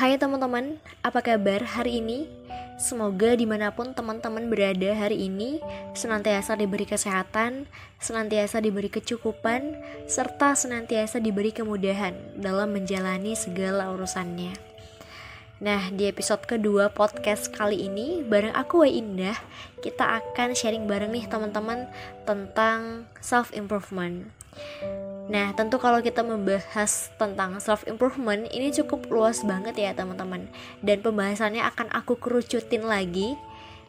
Hai teman-teman, apa kabar hari ini? Semoga di mana pun teman-teman berada hari ini Senantiasa diberi kesehatan, senantiasa diberi kecukupan Serta senantiasa diberi kemudahan dalam menjalani segala urusannya Nah, di episode kedua podcast kali ini Bareng aku Wai Indah Kita akan sharing bareng nih teman-teman Tentang self-improvement Nah, tentu kalau kita membahas tentang self improvement ini cukup luas banget ya, teman-teman. Dan pembahasannya akan aku kerucutin lagi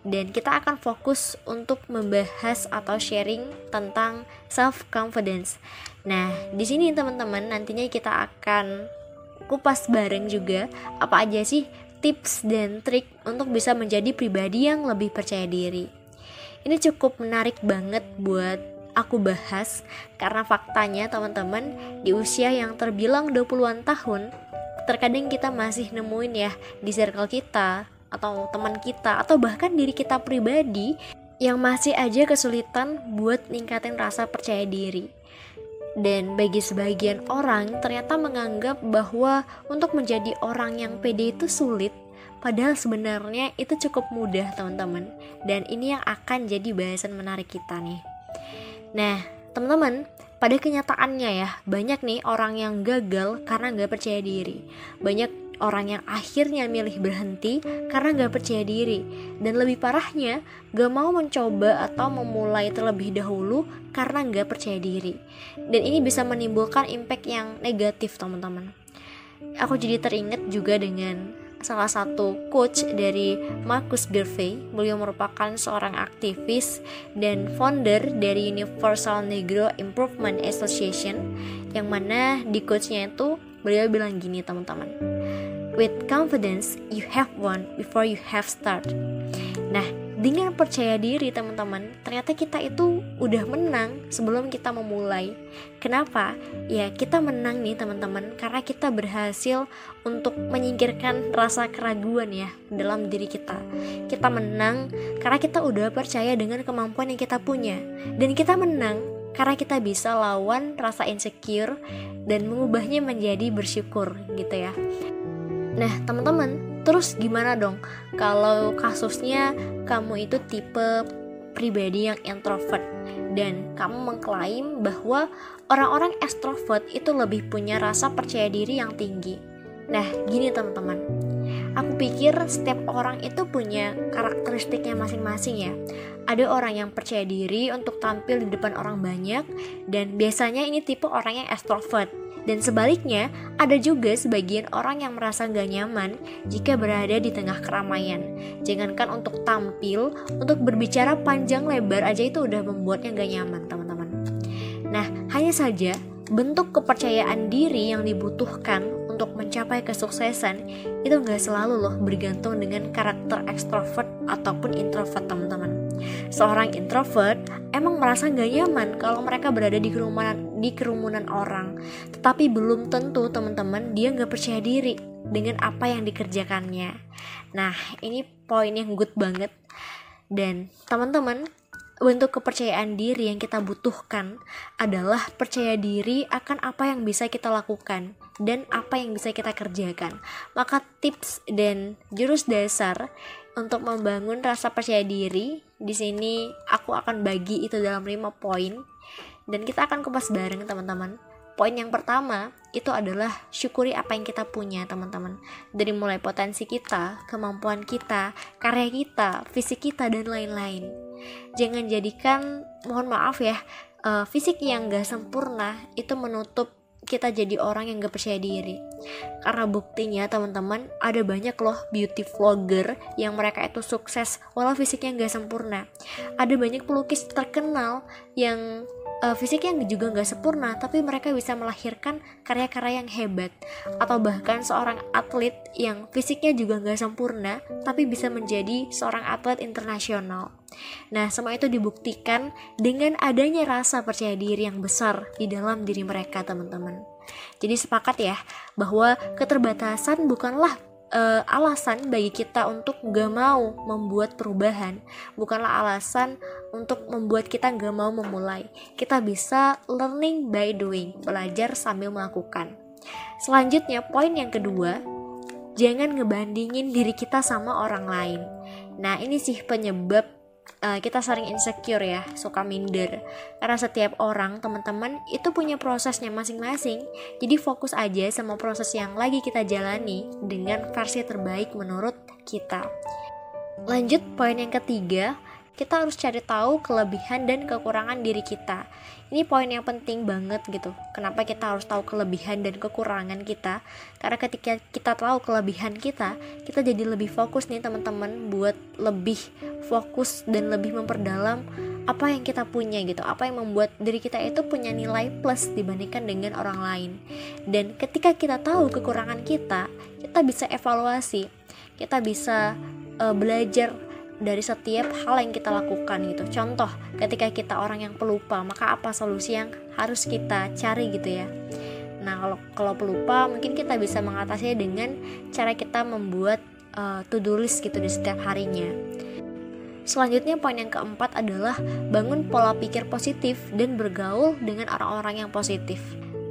dan kita akan fokus untuk membahas atau sharing tentang self confidence. Nah, di sini teman-teman nantinya kita akan kupas bareng juga apa aja sih tips dan trik untuk bisa menjadi pribadi yang lebih percaya diri. Ini cukup menarik banget buat aku bahas karena faktanya teman-teman di usia yang terbilang 20-an tahun terkadang kita masih nemuin ya di circle kita atau teman kita atau bahkan diri kita pribadi yang masih aja kesulitan buat ningkatin rasa percaya diri. Dan bagi sebagian orang ternyata menganggap bahwa untuk menjadi orang yang pede itu sulit Padahal sebenarnya itu cukup mudah teman-teman Dan ini yang akan jadi bahasan menarik kita nih Nah, teman-teman, pada kenyataannya ya, banyak nih orang yang gagal karena nggak percaya diri. Banyak orang yang akhirnya milih berhenti karena nggak percaya diri. Dan lebih parahnya, gak mau mencoba atau memulai terlebih dahulu karena nggak percaya diri. Dan ini bisa menimbulkan impact yang negatif, teman-teman. Aku jadi teringat juga dengan salah satu coach dari Marcus Garvey. Beliau merupakan seorang aktivis dan founder dari Universal Negro Improvement Association yang mana di coachnya itu beliau bilang gini teman-teman. With confidence, you have won before you have start. Dengan percaya diri teman-teman ternyata kita itu udah menang sebelum kita memulai. Kenapa? Ya kita menang nih teman-teman karena kita berhasil untuk menyingkirkan rasa keraguan ya dalam diri kita. Kita menang karena kita udah percaya dengan kemampuan yang kita punya. Dan kita menang karena kita bisa lawan rasa insecure dan mengubahnya menjadi bersyukur gitu ya. Nah teman-teman Terus gimana dong kalau kasusnya kamu itu tipe pribadi yang introvert dan kamu mengklaim bahwa orang-orang extrovert itu lebih punya rasa percaya diri yang tinggi. Nah, gini teman-teman. Aku pikir setiap orang itu punya karakteristiknya masing-masing ya. Ada orang yang percaya diri untuk tampil di depan orang banyak dan biasanya ini tipe orang yang extrovert dan sebaliknya, ada juga sebagian orang yang merasa gak nyaman jika berada di tengah keramaian. Jangankan untuk tampil, untuk berbicara panjang lebar aja itu udah membuatnya gak nyaman, teman-teman. Nah, hanya saja bentuk kepercayaan diri yang dibutuhkan untuk mencapai kesuksesan itu gak selalu loh bergantung dengan karakter ekstrovert ataupun introvert, teman-teman. Seorang introvert emang merasa gak nyaman kalau mereka berada di kerumunan di kerumunan orang. Tetapi belum tentu teman-teman dia nggak percaya diri dengan apa yang dikerjakannya. Nah, ini poin yang good banget. Dan teman-teman, bentuk kepercayaan diri yang kita butuhkan adalah percaya diri akan apa yang bisa kita lakukan dan apa yang bisa kita kerjakan. Maka tips dan jurus dasar untuk membangun rasa percaya diri di sini aku akan bagi itu dalam 5 poin dan kita akan kupas bareng teman-teman. Poin yang pertama itu adalah syukuri apa yang kita punya teman-teman. Dari mulai potensi kita kemampuan kita karya kita fisik kita dan lain-lain. Jangan jadikan mohon maaf ya uh, fisik yang gak sempurna itu menutup kita jadi orang yang gak percaya diri. Karena buktinya teman-teman ada banyak loh beauty vlogger yang mereka itu sukses walau fisiknya gak sempurna. Ada banyak pelukis terkenal yang uh, fisik yang juga nggak sempurna tapi mereka bisa melahirkan karya-karya yang hebat. Atau bahkan seorang atlet yang fisiknya juga nggak sempurna tapi bisa menjadi seorang atlet internasional. Nah semua itu dibuktikan dengan adanya rasa percaya diri yang besar di dalam diri mereka teman-teman. Jadi sepakat ya bahwa keterbatasan bukanlah uh, alasan bagi kita untuk gak mau membuat perubahan bukanlah alasan untuk membuat kita gak mau memulai kita bisa learning by doing belajar sambil melakukan selanjutnya poin yang kedua jangan ngebandingin diri kita sama orang lain. Nah, ini sih penyebab uh, kita sering insecure ya, suka minder. Karena setiap orang, teman-teman, itu punya prosesnya masing-masing. Jadi fokus aja sama proses yang lagi kita jalani dengan versi terbaik menurut kita. Lanjut poin yang ketiga, kita harus cari tahu kelebihan dan kekurangan diri kita. Ini poin yang penting banget gitu. Kenapa kita harus tahu kelebihan dan kekurangan kita? Karena ketika kita tahu kelebihan kita, kita jadi lebih fokus nih teman-teman buat lebih fokus dan lebih memperdalam apa yang kita punya gitu. Apa yang membuat diri kita itu punya nilai plus dibandingkan dengan orang lain. Dan ketika kita tahu kekurangan kita, kita bisa evaluasi. Kita bisa uh, belajar dari setiap hal yang kita lakukan gitu. Contoh, ketika kita orang yang pelupa, maka apa solusi yang harus kita cari gitu ya. Nah, kalau kalau pelupa mungkin kita bisa mengatasinya dengan cara kita membuat uh, to-do list gitu di setiap harinya. Selanjutnya poin yang keempat adalah bangun pola pikir positif dan bergaul dengan orang-orang yang positif.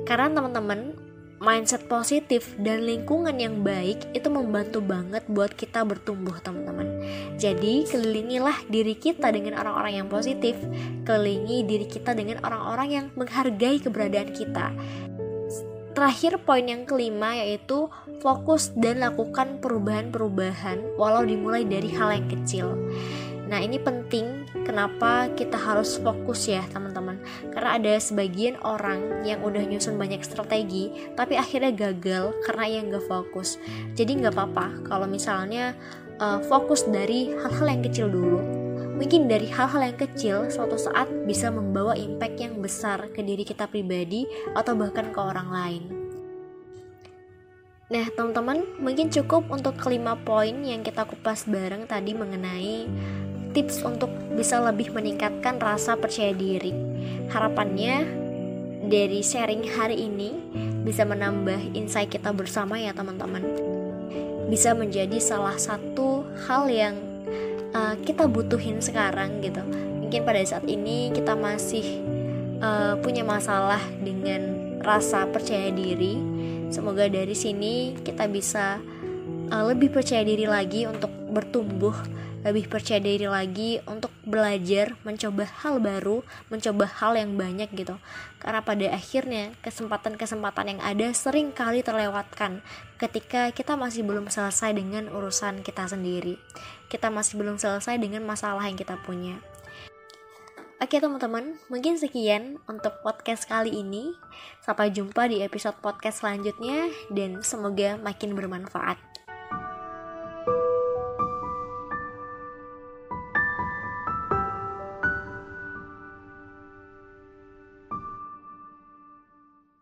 Karena teman-teman mindset positif dan lingkungan yang baik itu membantu banget buat kita bertumbuh teman-teman. Jadi kelilingilah diri kita dengan orang-orang yang positif. Kelilingi diri kita dengan orang-orang yang menghargai keberadaan kita. Terakhir poin yang kelima yaitu fokus dan lakukan perubahan-perubahan walau dimulai dari hal yang kecil. Nah, ini penting kenapa kita harus fokus ya, teman-teman. Karena ada sebagian orang yang udah nyusun banyak strategi, tapi akhirnya gagal karena yang gak fokus. Jadi nggak apa-apa kalau misalnya uh, fokus dari hal-hal yang kecil dulu. Mungkin dari hal-hal yang kecil suatu saat bisa membawa impact yang besar ke diri kita pribadi atau bahkan ke orang lain. Nah, teman-teman, mungkin cukup untuk kelima poin yang kita kupas bareng tadi mengenai tips untuk bisa lebih meningkatkan rasa percaya diri. Harapannya dari sharing hari ini bisa menambah insight kita bersama ya teman-teman. Bisa menjadi salah satu hal yang uh, kita butuhin sekarang gitu. Mungkin pada saat ini kita masih uh, punya masalah dengan rasa percaya diri. Semoga dari sini kita bisa uh, lebih percaya diri lagi untuk bertumbuh lebih percaya diri lagi untuk belajar, mencoba hal baru, mencoba hal yang banyak gitu. Karena pada akhirnya kesempatan-kesempatan yang ada sering kali terlewatkan ketika kita masih belum selesai dengan urusan kita sendiri. Kita masih belum selesai dengan masalah yang kita punya. Oke teman-teman, mungkin sekian untuk podcast kali ini. Sampai jumpa di episode podcast selanjutnya dan semoga makin bermanfaat.